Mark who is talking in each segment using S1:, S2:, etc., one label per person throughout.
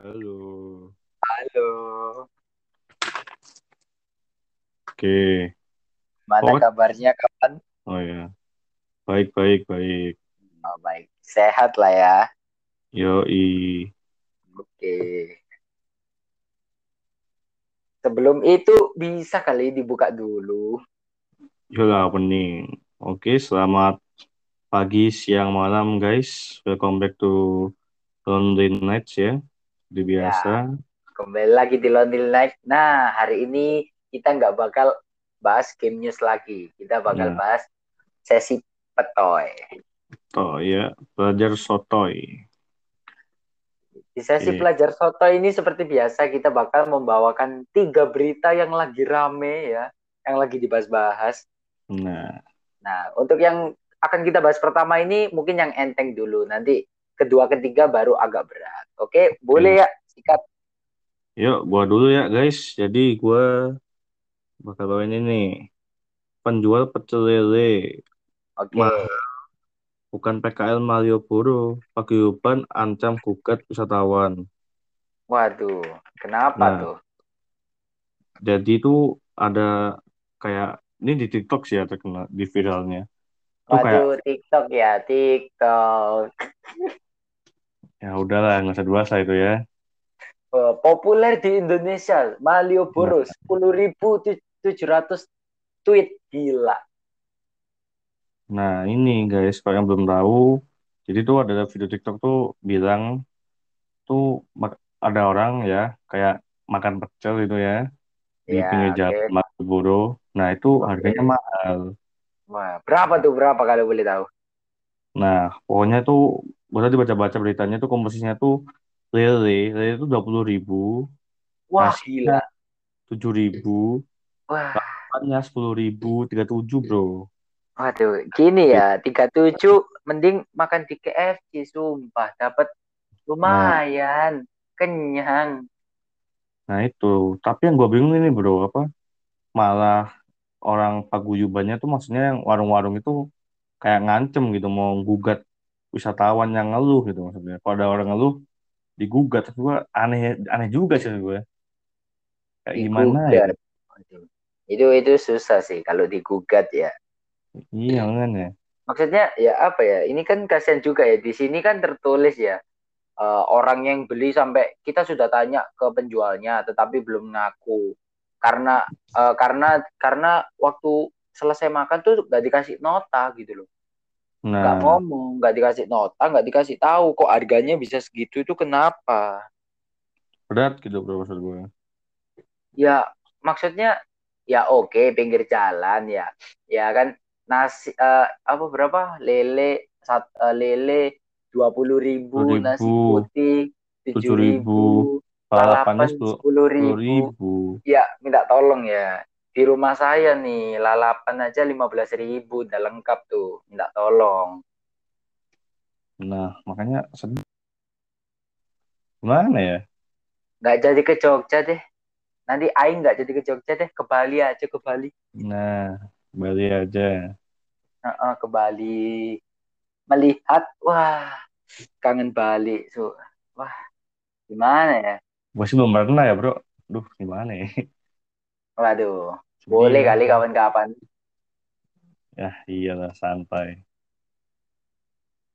S1: Halo.
S2: Halo,
S1: Oke.
S2: mana
S1: Oh,
S2: kabarnya kapan?
S1: oh ya. Baik, baik, baik.
S2: Oh, baik, sehat lah ya.
S1: Yoi.
S2: Oke. Sebelum itu bisa kali dibuka dulu.
S1: Yolah, opening. Oke, selamat pagi, siang, malam, guys. Welcome back to Lonely Nights ya. Seperti biasa.
S2: Kembali lagi di Lonely Night. Nah, hari ini kita nggak bakal bahas game news lagi. Kita bakal
S1: Nah.
S2: bahas sesi petoy.
S1: Oh ya, belajar sotoy.
S2: Di sesi
S1: Iya.
S2: pelajar soto ini seperti biasa kita bakal membawakan tiga berita yang lagi rame ya, yang lagi dibahas-bahas.
S1: Nah,
S2: Nah, untuk yang akan kita bahas pertama ini mungkin yang enteng dulu. Nanti kedua, ketiga baru agak berat. Oke, boleh ya? Sikat.
S1: yuk gua dulu ya, guys. Jadi gua bakal bawain ini. Penjual pecel lele
S2: Oke.
S1: Mahal. bukan PKL Malioboro. Paguyuban ancam gugat wisatawan.
S2: Waduh, kenapa
S1: Nah.
S2: tuh?
S1: Jadi itu ada kayak ini di TikTok sih ya terkenal di viralnya. Itu kayak
S2: Waduh, TikTok ya, TikTok.
S1: ya udahlah nggak usah dewasa itu ya.
S2: Eh, populer di Indonesia, Malioboro, 10.700 tweet. Gila.
S1: Nah ini guys kalau yang belum tahu, jadi tuh ada video TikTok tuh bilang tuh ada orang ya kayak makan pecel gitu ya di
S2: Ya,
S1: pinggir jalan Malioboro. Nah itu harganya mahal.
S2: Wah, berapa tuh? Berapa kalau boleh tahu?
S1: Nah pokoknya tuh gue tadi baca-baca beritanya tuh komposisinya tuh lele, lele itu dua puluh ribu,
S2: Wah, gila.
S1: tujuh ribu,
S2: Wah,
S1: Lapannya sepuluh ribu, tiga tujuh bro.
S2: waduh. Gini ya, 37 mending makan di KFC, sumpah. Dapat
S1: Nah,
S2: lumayan. Kenyang.
S1: nah itu. Tapi yang gue bingung ini bro, apa? Malah orang paguyubannya tuh maksudnya yang warung-warung itu kayak ngancem gitu, mau gugat wisatawan yang ngeluh gitu maksudnya. Kalau ada orang ngeluh, digugat. Tapi gue aneh, aneh juga sih gue. Kayak gimana ya?
S2: Itu itu susah sih kalau digugat ya.
S1: Iya kan ya.
S2: Maksudnya ya apa ya? Ini kan kasihan juga ya. Di sini kan tertulis ya eh, orang yang beli sampai kita sudah tanya ke penjualnya, tetapi belum ngaku karena eh, karena karena waktu selesai makan tuh gak dikasih nota gitu loh. Nggak
S1: Nah,
S2: ngomong, nggak dikasih nota, nggak dikasih tahu kok harganya bisa segitu itu kenapa?
S1: berat gitu bro maksud gue.
S2: Ya maksudnya ya oke pinggir jalan ya, ya kan nasi eh, apa berapa lele sat, eh, lele dua puluh ribu, nasi putih tujuh
S1: ribu, sepuluh
S2: sepuluh ribu.
S1: ribu.
S2: Ya minta tolong ya di rumah saya nih lalapan aja lima belas ribu udah lengkap tuh minta tolong.
S1: Nah, makanya sedih. Gimana ya?
S2: Nggak jadi ke Jogja deh. Nanti Aing nggak jadi ke Jogja deh, ke Bali aja ke Bali.
S1: Nah, Bali aja.
S2: Heeh, ke Bali melihat wah kangen Bali so wah gimana ya
S1: Gue sih belum pernah ya, bro. Duh, gimana ya?
S2: waduh boleh
S1: ya.
S2: kali kawan-kawan
S1: Ya, iyalah, santai.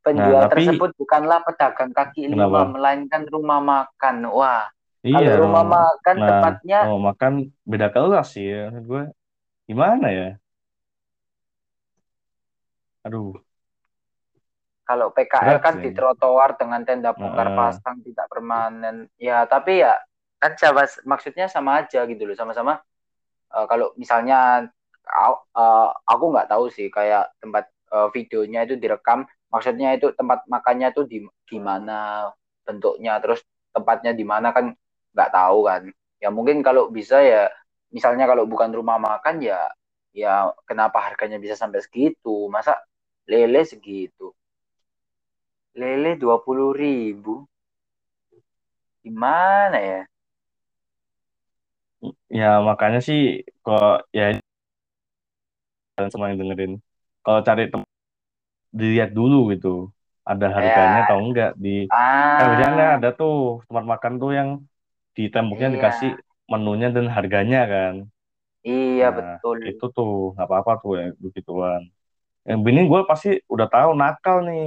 S2: penjual
S1: Nah, tapi
S2: tersebut bukanlah pedagang kaki lima
S1: kenapa?
S2: melainkan rumah makan wah
S1: Iya,
S2: kalau rumah
S1: rumah
S2: makan
S1: Nah,
S2: tepatnya
S1: mau makan beda kelas sih ya. Gue, gimana ya? Aduh,
S2: kalau PKL
S1: berat
S2: kan
S1: sih.
S2: di trotoar dengan tenda bongkar
S1: Nah,
S2: pasang tidak permanen ya tapi ya kan sama maksudnya sama aja gitu loh sama-sama Eh, kalau misalnya eh, aku nggak tahu sih kayak tempat eh, videonya itu direkam maksudnya itu tempat makannya tuh di gimana bentuknya terus tempatnya di mana kan nggak tahu kan. Ya mungkin kalau bisa ya misalnya kalau bukan rumah makan ya ya kenapa harganya bisa sampai segitu? Masa lele segitu? Lele dua puluh ribu? Gimana ya
S1: ya makanya sih kok ya kalian semua yang dengerin. Kalau cari tem- dilihat dulu gitu. ada harganya
S2: Kayak
S1: atau enggak di kan
S2: ah
S1: ada tuh tempat makan tuh yang di temboknya dikasih
S2: iya
S1: menunya dan harganya kan
S2: iya
S1: nah
S2: betul.
S1: itu tuh nggak apa-apa tuh ya begituan yang bini gue pasti udah tahu nakal nih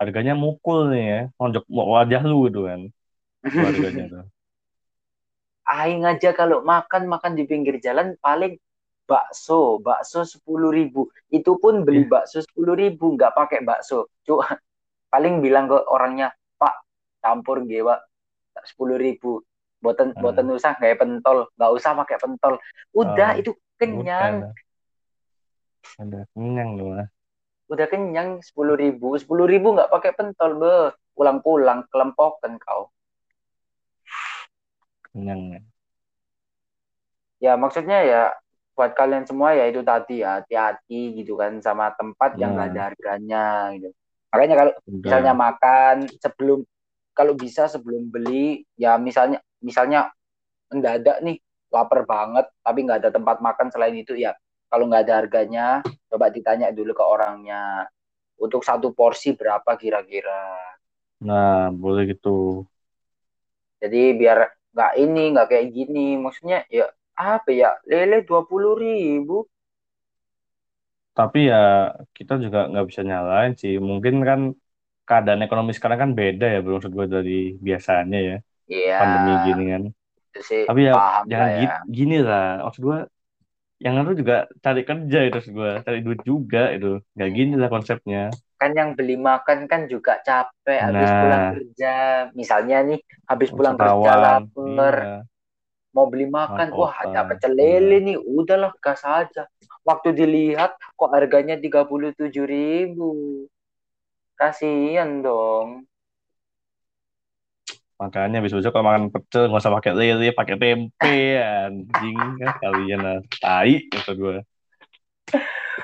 S1: harganya mukul nih ya nonjok wajah lu gitu kan itu harganya tuh
S2: Aing aja kalau makan makan di pinggir jalan paling bakso, bakso sepuluh ribu. Itu pun beli
S1: ya
S2: bakso sepuluh ribu, nggak pakai bakso. Cuma paling bilang ke orangnya, Pak, campur gue, Pak, sepuluh ribu. Boten,
S1: nah,
S2: boten usah nggak pentol, nggak usah pakai pentol. Udah,
S1: oh,
S2: itu kenyang.
S1: dah. udah kenyang mah
S2: Udah kenyang sepuluh ribu. Sepuluh ribu nggak pakai pentol, be. Pulang-pulang, kelempokan kau.
S1: Kenyang ya.
S2: Ya, maksudnya ya buat kalian semua ya itu tadi ya hati-hati gitu kan sama tempat yang nggak ada harganya gitu. Makanya kalau misalnya makan sebelum kalau bisa sebelum beli ya misalnya misalnya mendadak nih lapar banget tapi nggak ada tempat makan selain itu ya kalau nggak ada harganya coba ditanya dulu ke orangnya untuk satu porsi berapa kira-kira.
S1: nah boleh gitu
S2: Jadi biar nggak ini nggak kayak gini maksudnya ya apa ya lele dua puluh ribu
S1: Tapi ya kita juga nggak bisa nyalain sih. Mungkin kan keadaan ekonomi sekarang kan beda ya, belum maksud gue dari biasanya ya,
S2: Iya,
S1: pandemi gini kan.
S2: itu sih
S1: Tapi ya
S2: paham
S1: jangan
S2: ya.
S1: gini, gini lah, maksud gue yang itu juga cari kerja itu maksud gue, cari duit juga itu. Nggak gini lah konsepnya.
S2: Kan yang beli makan kan juga capek habis pulang
S1: Nah,
S2: kerja. Misalnya nih, habis pulang kerja lapar,
S1: iya,
S2: mau beli makan, wah
S1: kota,
S2: ada pecel
S1: iya.
S2: lele nih, udahlah gas aja. Waktu dilihat kok harganya tiga puluh tujuh ribu. Kasihan dong.
S1: Makanya besok-besok kalau makan pecel nggak usah pakai lele, pakai tempe, anjing kan kalian tai maksud gue.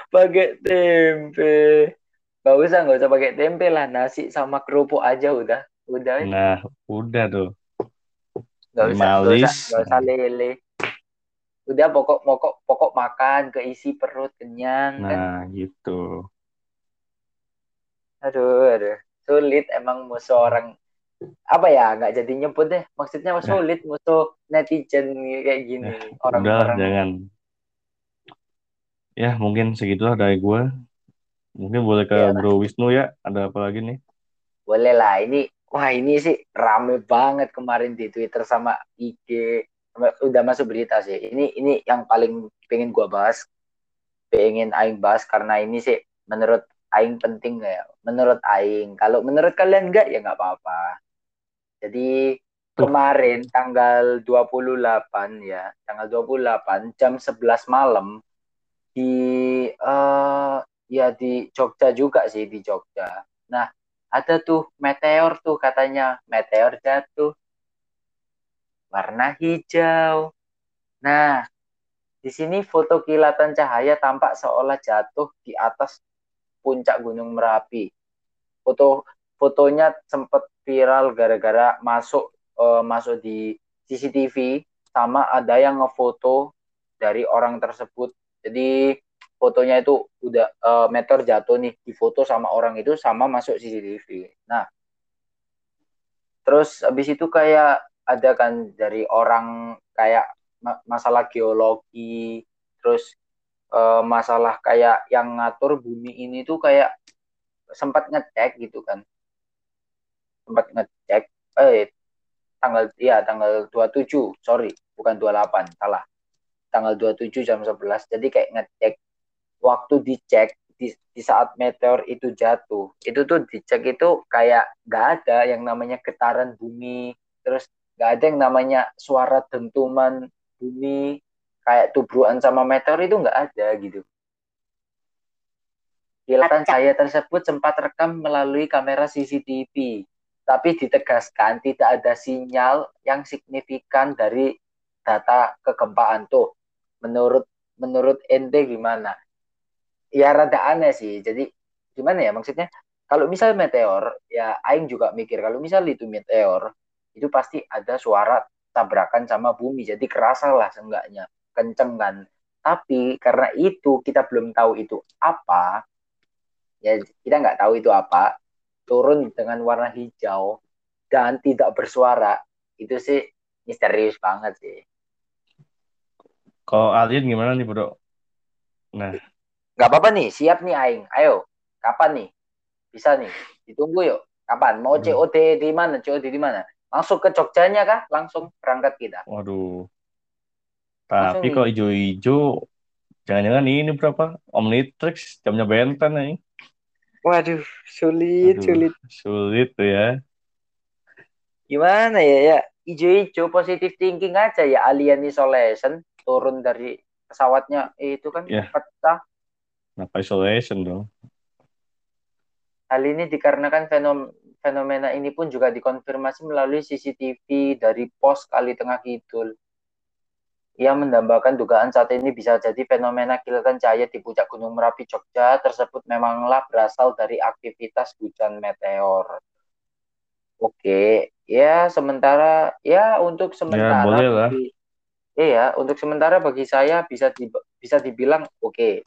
S2: Pakai tempe. Gak usah, gak usah pakai tempe lah. Nasi sama kerupuk aja udah. Udah,
S1: Nah, udah tuh,
S2: gak usah, gak usah, gak usah lele. Udah pokok pokok pokok makan, keisi perut, kenyang kan.
S1: Nah, gitu.
S2: Aduh, aduh. Sulit emang musuh orang apa ya nggak jadi nyebut deh maksudnya
S1: Nah,
S2: sulit musuh netizen kayak gini
S1: nah, udah
S2: orang-orang
S1: jangan. Ya, mungkin segitulah dari gue. Mungkin boleh ke
S2: ya
S1: Bro Wisnu ya. Ada apa lagi nih?
S2: boleh lah ini wah ini sih rame banget kemarin di Twitter sama IG Sama- udah masuk berita sih ini ini yang paling pengen gua bahas pengen Aing bahas karena ini sih menurut Aing penting ya menurut Aing kalau menurut kalian enggak ya nggak apa-apa jadi kemarin tanggal 28 ya tanggal 28 jam 11 malam di eh ya di Jogja juga sih di Jogja. Nah, ada tuh meteor tuh katanya meteor jatuh warna hijau. Nah, di sini foto kilatan cahaya tampak seolah jatuh di atas puncak Gunung Merapi. Foto fotonya sempat viral gara-gara masuk eh, masuk di CCTV sama ada yang ngefoto dari orang tersebut. Jadi fotonya itu udah eh, meteor jatuh nih difoto sama orang itu sama masuk CCTV. Nah, terus habis itu kayak ada kan dari orang kayak ma- masalah geologi, terus eh, masalah kayak yang ngatur bumi ini tuh kayak sempat ngecek gitu kan. Sempat ngecek eh tanggal ya tanggal 27, sorry, bukan 28, salah. Tanggal 27 jam 11. Jadi kayak ngecek waktu dicek di, di saat meteor itu jatuh, itu tuh dicek itu kayak nggak ada yang namanya getaran bumi, terus nggak ada yang namanya suara dentuman bumi, kayak tubruan sama meteor itu nggak ada gitu. Kilatan cahaya tersebut sempat rekam melalui kamera CCTV, tapi ditegaskan tidak ada sinyal yang signifikan dari data kegempaan tuh. Menurut menurut ente gimana? Ya rada aneh sih. Jadi gimana ya maksudnya? Kalau misal meteor, ya Aing juga mikir kalau misal itu meteor, itu pasti ada suara tabrakan sama bumi. Jadi kerasa lah seenggaknya, kenceng kan. Tapi karena itu kita belum tahu itu apa, ya kita nggak tahu itu apa. turun dengan warna hijau dan tidak bersuara itu sih misterius banget sih
S1: Kalau alien gimana nih bro? Nah,
S2: nggak apa-apa nih siap nih Aing ayo kapan nih bisa nih ditunggu yuk kapan mau
S1: Hmm.
S2: COD di mana COD di mana langsung ke Jogjanya kah langsung berangkat kita
S1: waduh. Tapi kalau hijau-hijau, jangan-jangan ini berapa? Omnitrix, jamnya Benten nih.
S2: waduh sulit
S1: Aduh, sulit tuh ya.
S2: gimana ya ya hijau-hijau positive thinking aja ya alien isolation turun dari pesawatnya eh, itu kan
S1: Ya.
S2: pecah
S1: Kenapa isolation dong?
S2: hal ini dikarenakan fenom- fenomena ini pun juga dikonfirmasi melalui CCTV dari pos Kali Tengah Kidul ia mendambakan dugaan saat ini bisa jadi fenomena kilatan cahaya di puncak Gunung Merapi Jogja tersebut memanglah berasal dari aktivitas hujan meteor. Oke, ya sementara ya untuk sementara
S1: boleh lah.
S2: bagi- iya untuk sementara bagi saya bisa di, bisa dibilang oke.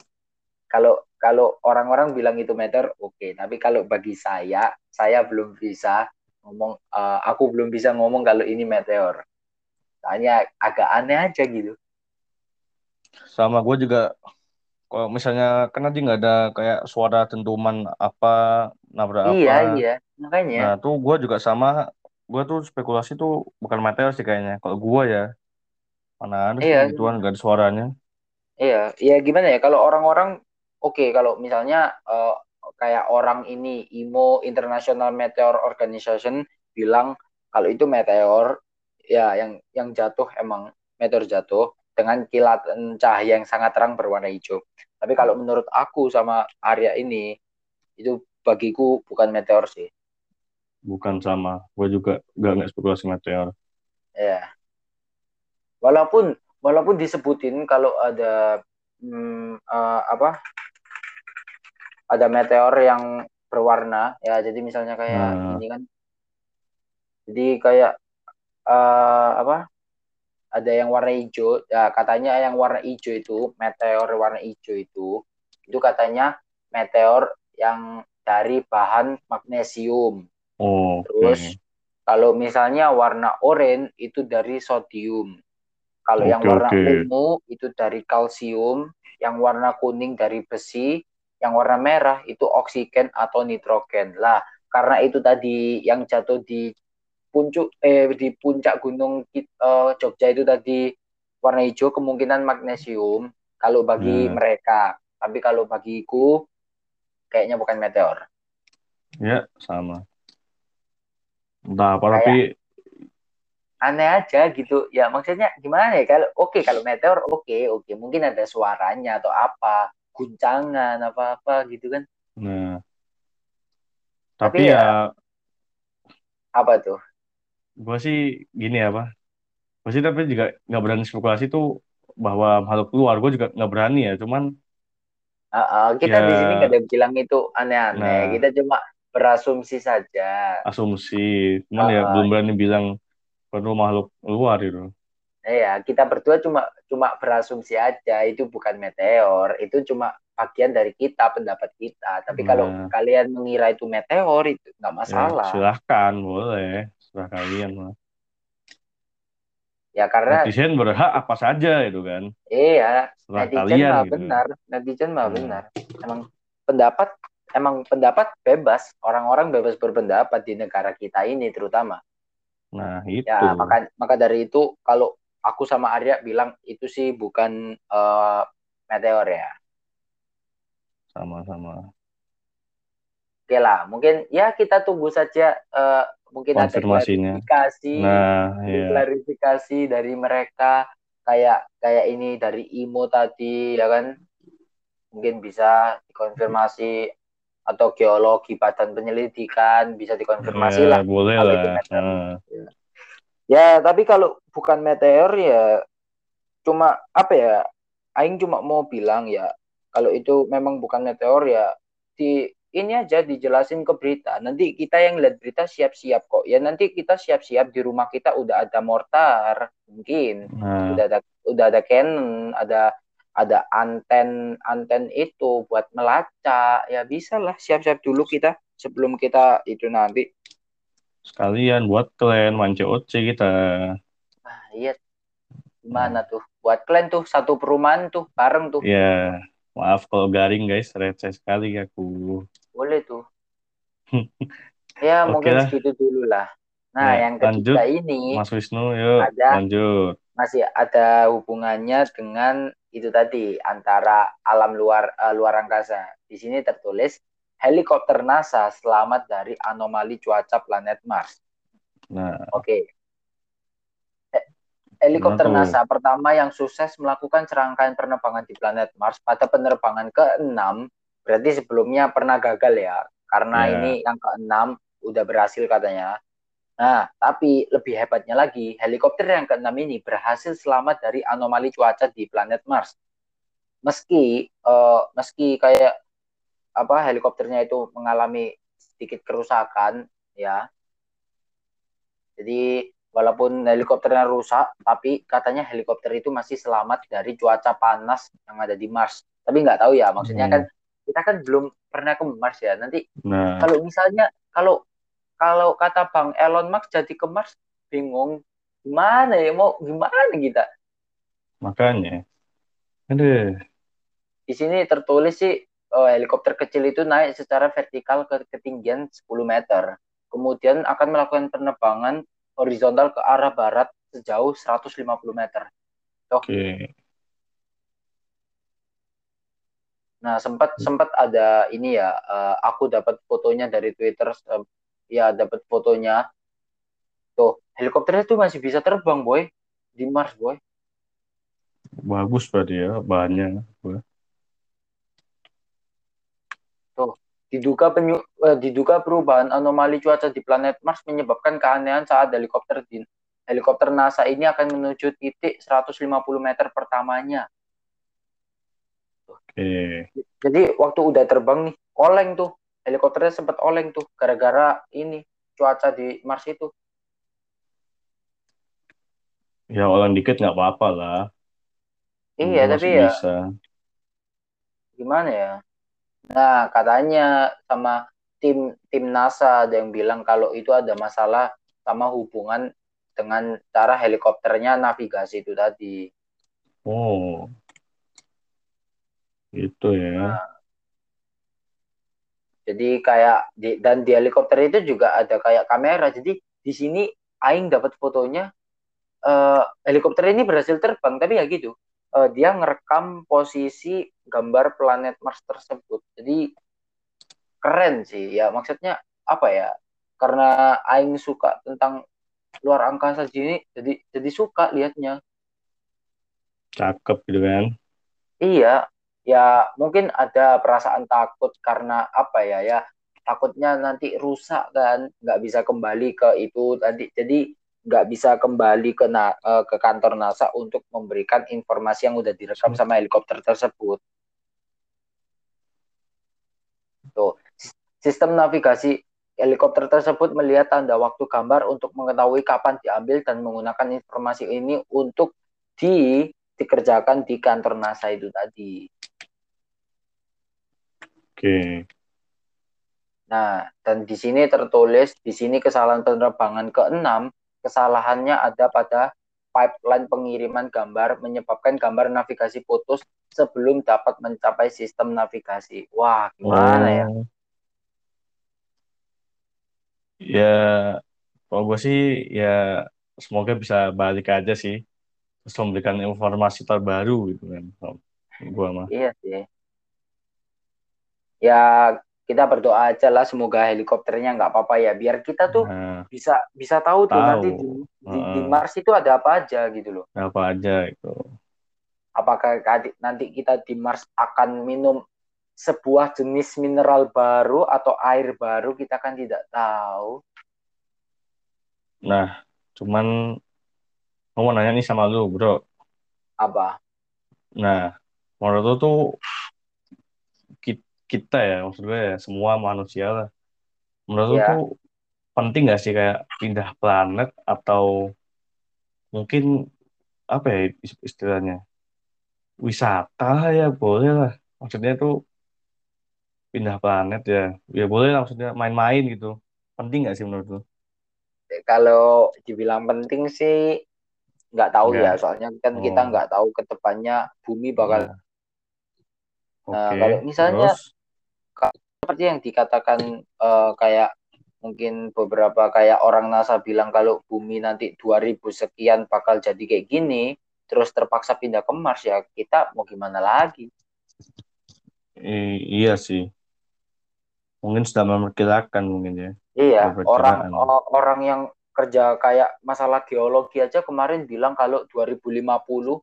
S2: Kalau kalau orang-orang bilang itu meteor oke, tapi kalau bagi saya saya belum bisa ngomong eh, aku belum bisa ngomong kalau ini meteor. Soalnya agak aneh aja gitu.
S1: Sama gue juga, kalau misalnya kan nanti nggak ada kayak suara dentuman apa, nabrak
S2: Iya,
S1: apa.
S2: iya. Makanya.
S1: Nah, tuh gue juga sama, gue tuh spekulasi tuh bukan meteor sih kayaknya. Kalau gue ya, mana ada
S2: Iya.
S1: gituan, nggak ada suaranya.
S2: Iya, ya gimana ya kalau orang-orang oke kalau misalnya eh, kayak orang ini IMO International Meteor Organization bilang kalau itu meteor ya yang yang jatuh emang meteor jatuh dengan kilatan cahaya yang sangat terang berwarna hijau. Tapi kalau menurut aku sama Arya ini itu bagiku bukan meteor sih.
S1: Bukan sama, gue juga nggak nggak spekulasi meteor.
S2: Ya. Walaupun walaupun disebutin kalau ada hmm, eh, apa ada meteor yang berwarna ya. Jadi misalnya kayak
S1: Nah.
S2: ini kan. Jadi kayak eh, apa ada yang warna hijau. Ya katanya yang warna hijau itu meteor warna hijau itu itu katanya meteor yang dari bahan magnesium.
S1: Oh,
S2: Terus kalau misalnya warna oranye itu dari sodium. Kalau yang
S1: Oke,
S2: warna ungu itu dari kalsium, yang warna kuning dari besi, yang warna merah itu oksigen atau nitrogen. Lah, karena itu tadi yang jatuh di puncak eh di puncak gunung eh, Jogja itu tadi warna hijau kemungkinan magnesium kalau bagi
S1: Hmm.
S2: mereka. Tapi kalau bagiku kayaknya bukan meteor.
S1: ya sama. Entah apa, tapi
S2: aneh aja gitu ya maksudnya gimana ya kalau oke kalau meteor oke oke mungkin ada suaranya atau apa guncangan apa apa gitu kan
S1: nah.
S2: Tapi
S1: Tapi
S2: ya-
S1: ya,
S2: apa tuh
S1: gue sih gini apa? Gue sih tapi juga nggak berani spekulasi tuh bahwa makhluk luar. Gue juga nggak berani ya. Cuman
S2: Ah, ah, kita
S1: Ya.
S2: di sini nggak ada bilang itu aneh-aneh
S1: Nah.
S2: kita cuma berasumsi saja
S1: asumsi. Cuman ya
S2: Ah.
S1: belum berani bilang perlu makhluk luar gitu.
S2: Ya kita berdua cuma cuma berasumsi aja itu bukan meteor itu cuma bagian dari kita pendapat kita tapi kalau
S1: Nah.
S2: kalian mengira itu meteor itu nggak
S1: Ya,
S2: masalah
S1: silahkan, boleh. Serah kalian lah.
S2: ya karena
S1: Netizen berhak apa saja itu kan.
S2: iya
S1: Serah
S2: netizen
S1: kalian
S2: mah
S1: gitu.
S2: benar netizen mah
S1: Hmm.
S2: benar emang pendapat emang pendapat bebas orang-orang bebas berpendapat di negara kita ini terutama
S1: Nah, itu.
S2: ya maka maka dari itu kalau aku sama Arya bilang itu sih bukan eh, meteor ya
S1: Sama-sama.
S2: oke lah mungkin ya kita tunggu saja eh, mungkin ada klarifikasi
S1: Nah,
S2: ada
S1: ya.
S2: klarifikasi dari mereka kayak kayak ini dari Imo tadi ya kan mungkin bisa dikonfirmasi atau geologi badan penyelidikan bisa dikonfirmasi
S1: Ya,
S2: lah
S1: boleh
S2: itu
S1: lah. Nah,
S2: ya tapi kalau bukan meteor ya cuma apa ya Aing cuma mau bilang ya kalau itu memang bukan meteor ya di ini aja dijelasin ke berita. Nanti kita yang lihat berita siap-siap kok. Ya nanti kita siap-siap di rumah kita udah ada mortar mungkin.
S1: Nah,
S2: udah ada udah ada cannon ada ada anten anten itu buat melacak. Ya bisa lah siap-siap dulu kita sebelum kita itu nanti.
S1: Sekalian buat kalian main COC kita.
S2: Iya. Gimana tuh? Buat kalian tuh satu perumahan tuh bareng tuh.
S1: Ya, maaf kalau garing guys, receh sekali aku.
S2: Boleh tuh. ya mungkin
S1: lah.
S2: segitu dulu lah. Nah,
S1: Ya,
S2: yang ketiga
S1: lanjut.
S2: ini
S1: Mas Wisnu, yuk
S2: Ada.
S1: lanjut.
S2: masih ada hubungannya dengan itu tadi antara alam luar eh, luar angkasa. Di sini tertulis helikopter NASA selamat dari anomali cuaca planet Mars.
S1: Nah,
S2: Oke. Helikopter
S1: tuh?
S2: NASA pertama yang sukses melakukan serangkaian penerbangan di planet Mars pada penerbangan ke-6, berarti sebelumnya pernah gagal ya. Karena
S1: Ya.
S2: ini yang ke-6 udah berhasil katanya. Nah, tapi lebih hebatnya lagi, helikopter yang ke-6 ini berhasil selamat dari anomali cuaca di planet Mars. Meski eh, meski kayak apa helikopternya itu mengalami sedikit kerusakan ya. Jadi walaupun helikopternya rusak, tapi katanya helikopter itu masih selamat dari cuaca panas yang ada di Mars. Tapi nggak tahu ya, maksudnya
S1: Hmm.
S2: kan kita kan belum pernah ke Mars ya. Nanti
S1: nah,
S2: kalau misalnya kalau kalau kata Bang Elon Musk jadi ke Mars, bingung gimana ya mau gimana kita.
S1: makanya. Aduh,
S2: Di sini tertulis sih eh, helikopter kecil itu naik secara vertikal ke ketinggian 10 meter. Kemudian akan melakukan penerbangan horizontal ke arah barat sejauh 150 meter.
S1: oke.
S2: Nah, sempat sempat ada ini ya, eh, aku dapat fotonya dari Twitter, eh, ya dapat fotonya. Tuh, helikopternya tuh masih bisa terbang, boy, di Mars, boy.
S1: Bagus berarti ya, bahannya.
S2: Diduga penyu, eh, diduga perubahan anomali cuaca di planet Mars menyebabkan keanehan saat helikopter di helikopter NASA ini akan menuju titik 150 meter pertamanya.
S1: Oke.
S2: Jadi waktu udah terbang nih, oleng tuh. Helikopternya sempat oleng tuh gara-gara ini cuaca di Mars itu.
S1: Ya orang dikit nggak apa-apa lah.
S2: Iya,
S1: Masih
S2: tapi ya
S1: bisa.
S2: gimana ya? Nah, katanya sama tim tim NASA ada yang bilang kalau itu ada masalah sama hubungan dengan cara helikopternya navigasi itu tadi.
S1: Oh, itu ya.
S2: Nah, jadi kayak di, dan di helikopter itu juga ada kayak kamera. Jadi di sini Aing dapat fotonya eh, helikopter ini berhasil terbang, tapi ya gitu. Eh, dia ngerekam posisi gambar planet Mars tersebut. Jadi keren sih. Ya maksudnya apa ya? Karena Aing suka tentang luar angkasa gini, jadi jadi suka liatnya.
S1: Cakep gitu kan.
S2: Iya, ya mungkin ada perasaan takut karena apa ya ya takutnya nanti rusak kan nggak bisa kembali ke itu tadi jadi nggak bisa kembali ke na- eh, ke kantor NASA untuk memberikan informasi yang udah direkam sama helikopter tersebut. Tuh, sis- sistem navigasi helikopter tersebut melihat tanda waktu gambar untuk mengetahui kapan diambil dan menggunakan informasi ini untuk di dikerjakan di kantor NASA itu tadi.
S1: Oke.
S2: Nah, dan di sini tertulis, di sini kesalahan penerbangan ke-6, kesalahannya ada pada pipeline pengiriman gambar menyebabkan gambar navigasi putus sebelum dapat mencapai sistem navigasi. Wah, gimana ya?
S1: Oh, ya kalau gue sih ya semoga bisa balik aja sih. Terus memberikan informasi terbaru gitu kan. Gue mah.
S2: Iya sih. Ya, kita berdoa aja lah semoga helikopternya nggak apa-apa ya. Biar kita tuh
S1: Nah,
S2: bisa bisa tahu tuh
S1: Tahu.
S2: nanti di, di, di. Mars itu ada apa aja gitu loh.
S1: apa aja itu.
S2: apakah nanti kita di Mars akan minum sebuah jenis mineral baru atau air baru kita kan tidak tahu.
S1: Nah, cuman mau nanya nih sama lu, bro.
S2: Apa?
S1: Nah, menurut lu tuh kita ya, maksud gue ya, semua manusia lah. Menurut
S2: Ya.
S1: tuh penting gak sih kayak pindah planet atau mungkin apa ya is- istilahnya wisata ya boleh lah. Maksudnya tuh pindah planet ya ya boleh lah maksudnya main-main gitu penting nggak sih menurut lu
S2: Kalau dibilang penting sih nggak tahu ya,
S1: nggak
S2: soalnya kan kita
S1: oh
S2: nggak tahu ke depannya bumi bakal.
S1: nah
S2: Nah,
S1: oke
S2: kalau misalnya
S1: terus
S2: seperti yang dikatakan eh, kayak mungkin beberapa kayak orang NASA bilang kalau bumi nanti 2000 sekian bakal jadi kayak gini, terus terpaksa pindah ke Mars ya kita mau gimana lagi?
S1: i- iya sih mungkin sudah memperkirakan mungkin ya
S2: Iya, orang orang yang kerja kayak masalah geologi aja kemarin bilang kalau 2050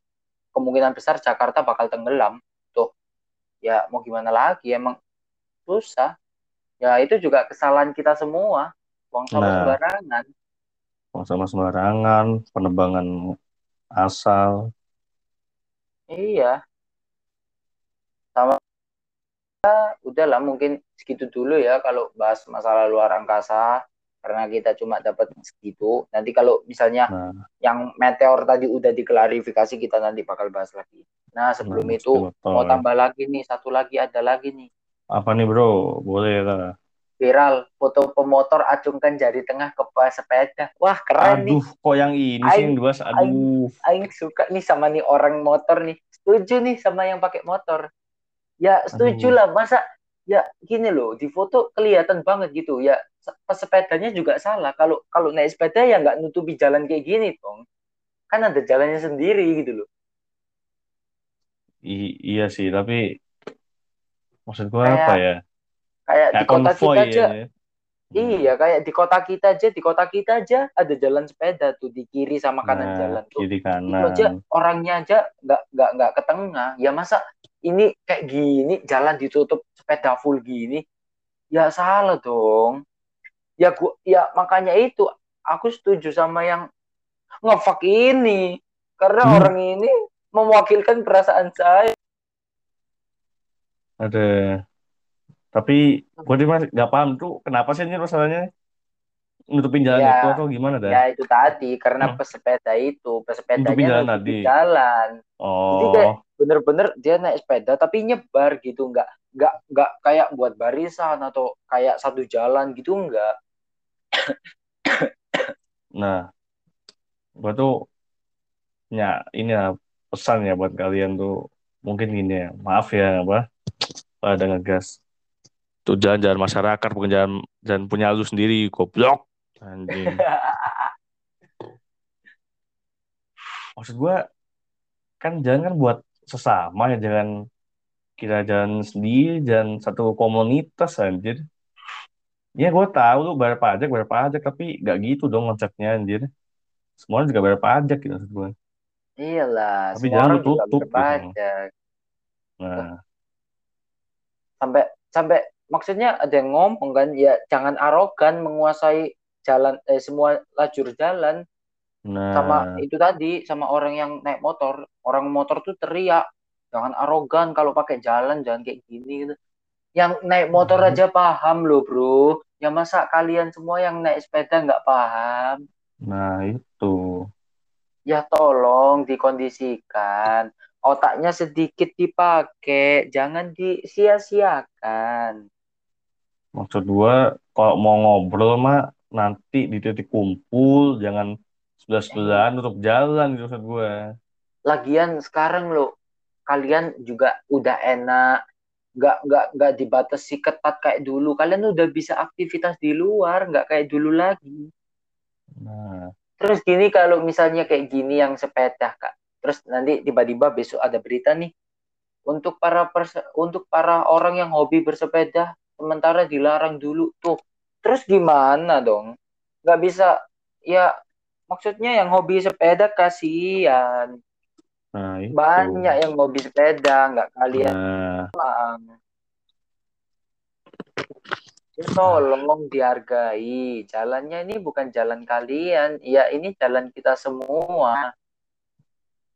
S2: kemungkinan besar Jakarta bakal tenggelam. Tuh, ya mau gimana lagi? Emang susah. Ya itu juga kesalahan kita semua. Buang sampah
S1: nah
S2: sembarangan.
S1: sama sembarangan penebangan asal
S2: Iya, sama udahlah mungkin segitu dulu ya kalau bahas masalah luar angkasa karena kita cuma dapat segitu. Nanti kalau misalnya
S1: nah
S2: yang meteor tadi udah diklarifikasi kita nanti bakal bahas lagi. Nah,
S1: nah
S2: sebelum itu mau tambah lagi nih, satu lagi ada lagi nih.
S1: Apa nih bro boleh lah
S2: Viral foto pemotor acungkan jari tengah ke sepeda. Wah, keren nih.
S1: aduh kok yang ini sih yang
S2: aing
S1: aduh
S2: aing suka nih sama nih orang motor nih. Setuju nih sama yang pakai motor. Ya, setuju
S1: aduh
S2: lah. Masa ya gini loh, di foto kelihatan banget gitu. Ya, pesepedanya juga salah. Kalau kalau naik sepeda ya nggak nutupi jalan kayak gini, dong. Kan ada jalannya sendiri gitu loh.
S1: I- iya sih tapi maksud gua apa
S2: Kayak
S1: ya
S2: kayak di
S1: kayak
S2: kota
S1: konvoy
S2: kita aja
S1: ya.
S2: Iya, kayak di kota kita aja, di kota kita aja ada jalan sepeda tuh di kiri sama kanan
S1: nah
S2: jalan tuh.
S1: kiri
S2: Itu aja
S1: kanan
S2: orangnya aja nggak nggak nggak ke tengah. Ya masa ini kayak gini jalan ditutup sepeda full gini? Ya salah dong. Ya gua ya makanya itu aku setuju sama yang ngefak ini karena
S1: Hmm,
S2: orang ini mewakilkan perasaan saya.
S1: Ada. Tapi gue masih nggak paham tuh kenapa sih ini masalahnya? Nutupin jalan itu
S2: Ya,
S1: atau gimana dah?
S2: ya itu tadi karena
S1: Hmm,
S2: pesepeda itu,
S1: nutupin
S2: pesepedanya
S1: jalan tadi.
S2: jalan. Jadi kayak
S1: oh.
S2: bener-bener dia naik sepeda tapi nyebar gitu, nggak nggak nggak kayak buat barisan atau kayak satu jalan gitu nggak.
S1: nah gue tuh ya ini ya pesan ya buat kalian tuh. Mungkin gini ya maaf ya apa pada ngegas. Tuh jalan-jalan masyarakat bukan jalan jalan punya lu sendiri goblok. Anjing. Maksud gue kan jalan kan buat sesama ya jangan kita jalan sendiri jalan satu komunitas anjir. Ya gue tahu lu bayar pajak bayar pajak tapi gak gitu dong konsepnya anjir. Semua juga bayar pajak gitu maksud gue
S2: Iyalah,
S1: tapi
S2: semua
S1: jangan
S2: orang
S1: lu tutup gitu.
S2: berpajak.
S1: nah
S2: Sampai sampai maksudnya ada yang ngomong kan, ya jangan arogan menguasai jalan eh, semua lajur jalan sama
S1: nah
S2: itu tadi sama orang yang naik motor. Orang motor tuh teriak, jangan arogan kalau pakai jalan jangan kayak gini gitu. Yang naik motor
S1: nah,
S2: aja paham loh, Bro. Ya masa kalian semua yang naik sepeda nggak paham?
S1: nah itu
S2: Ya tolong dikondisikan. Otaknya sedikit dipakai, jangan disia-siakan.
S1: maksud gue kalau mau ngobrol mah nanti di titik kumpul jangan sebelah
S2: Eh,
S1: sebelahan tutup jalan gitu maksud gue
S2: lagian sekarang lo kalian juga udah enak, nggak nggak nggak dibatasi ketat kayak dulu. Kalian udah bisa aktivitas di luar, nggak kayak dulu lagi.
S1: nah
S2: Terus gini kalau misalnya kayak gini yang sepeda kak, terus nanti tiba-tiba besok ada berita nih untuk para untuk para orang yang hobi bersepeda sementara dilarang dulu tuh. Terus gimana dong? Nggak bisa ya maksudnya yang hobi sepeda kasihan.
S1: nah itu
S2: Banyak yang hobi sepeda, nggak kalian
S1: nah.
S2: Ya tolong dihargai. Jalannya ini bukan jalan kalian. Ya ini jalan kita semua.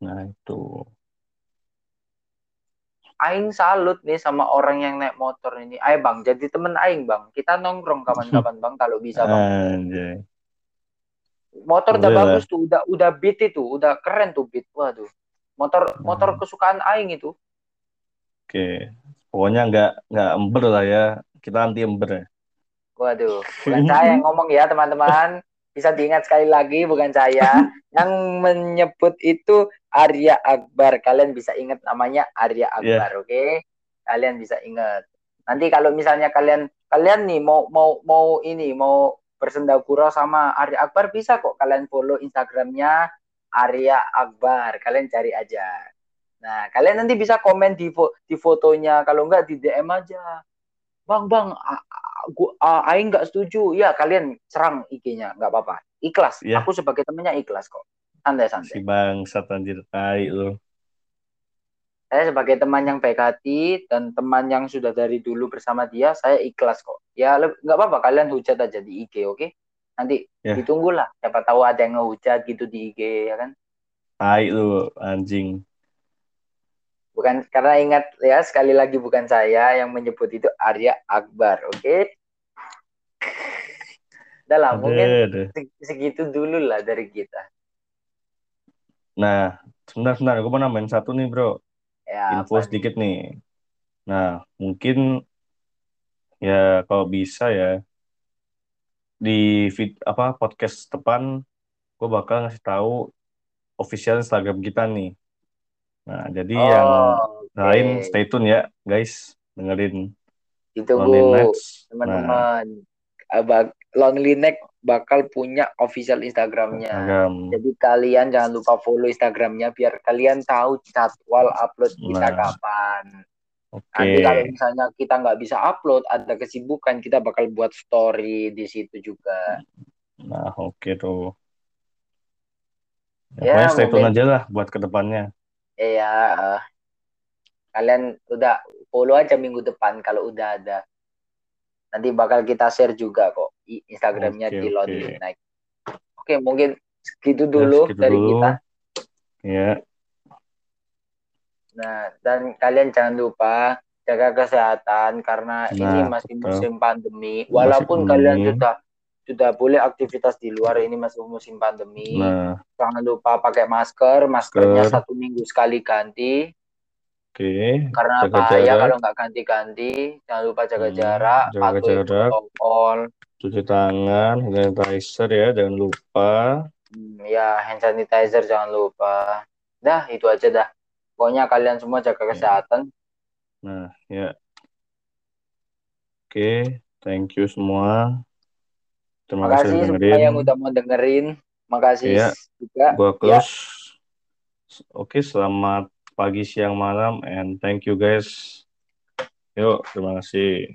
S1: Nah itu
S2: Aing salut nih sama orang yang naik motor ini. Ayo bang, jadi temen Aing bang. Kita nongkrong kapan-kapan bang kalau bisa bang.
S1: anjay
S2: Motor udah bagus tuh, udah udah beat itu, udah keren tuh beat. Waduh. Motor motor
S1: nah
S2: kesukaan Aing itu.
S1: oke Pokoknya nggak nggak ember lah ya. Kita anti ember ya.
S2: Waduh, bukan saya yang ngomong ya teman-teman. Bisa diingat sekali lagi, bukan saya. yang menyebut itu Arya Akbar. Kalian bisa ingat namanya Arya Akbar, yeah. oke? Okay? Kalian bisa ingat. Nanti kalau misalnya kalian kalian nih mau mau mau ini mau bersendagura sama Arya Akbar bisa kok kalian follow Instagramnya Arya Akbar. Kalian cari aja. Nah, kalian nanti bisa komen di fo di fotonya. Kalau enggak di DM aja. Bang, bang, gua uh, aing nggak setuju. Ya kalian serang IG-nya nggak apa-apa. Ikhlas. Ya. aku sebagai temennya ikhlas kok. Santai santai.
S1: Si bang anjir tai lo
S2: saya sebagai teman yang baik hati dan teman yang sudah dari dulu bersama dia saya ikhlas kok. Ya nggak apa-apa. Kalian hujat aja di IG oke? Okay? nanti ya. ditunggulah siapa tahu ada yang ngehujat gitu di IG ya kan?
S1: Tai lu anjing
S2: Bukan karena ingat ya sekali lagi bukan saya yang menyebut itu Arya Akbar, oke? Okay? Udah lah, mungkin segitu dulu lah dari kita.
S1: Nah, sebentar-sebentar, gue mau nambahin satu nih bro. Ya, Info sedikit nih? nih. Nah, mungkin ya kalau bisa ya di feed, apa podcast depan gue bakal ngasih tahu official Instagram kita nih. Nah, jadi oh, yang okay. lain stay tune ya, guys. Dengerin.
S2: Ditunggu, teman-teman. Nah. Lonely Neck bakal punya official Instagramnya. Instagram. Jadi kalian jangan lupa follow Instagramnya biar kalian tahu jadwal upload kita nah. kapan. Okay. Nanti kalau misalnya kita nggak bisa upload, ada kesibukan, kita bakal buat story di situ juga.
S1: Nah, oke okay tuh. Ya, ya stay tune aja lah buat ke depannya.
S2: Iya, uh, kalian udah follow aja minggu depan kalau udah ada. Nanti bakal kita share juga kok Instagramnya okay, di Lonely okay. Night. Oke, mungkin segitu ya, dulu ya, segitu dari dulu. kita.
S1: Ya.
S2: Nah, dan kalian jangan lupa jaga kesehatan karena nah, ini masih betul. musim pandemi. Walaupun masih kalian sudah sudah boleh aktivitas di luar ini masih musim pandemi. Nah. Jangan lupa pakai masker, maskernya masker. satu minggu sekali ganti.
S1: Oke. Okay.
S2: Karena jaga bahaya jarak. kalau nggak ganti-ganti. Jangan lupa jaga hmm, jarak,
S1: jaga patuhi jarak. protokol. Cuci tangan, hand sanitizer ya, jangan lupa.
S2: Hmm, ya, hand sanitizer jangan lupa. Dah, itu aja dah. Pokoknya kalian semua jaga kesehatan.
S1: Nah, ya. Oke, okay. thank you semua.
S2: Terima kasih semua yang udah mau dengerin. Makasih ya, juga.
S1: Gua ya. close. Ya. Oke, selamat pagi, siang, malam, and thank you guys. Yuk, terima kasih.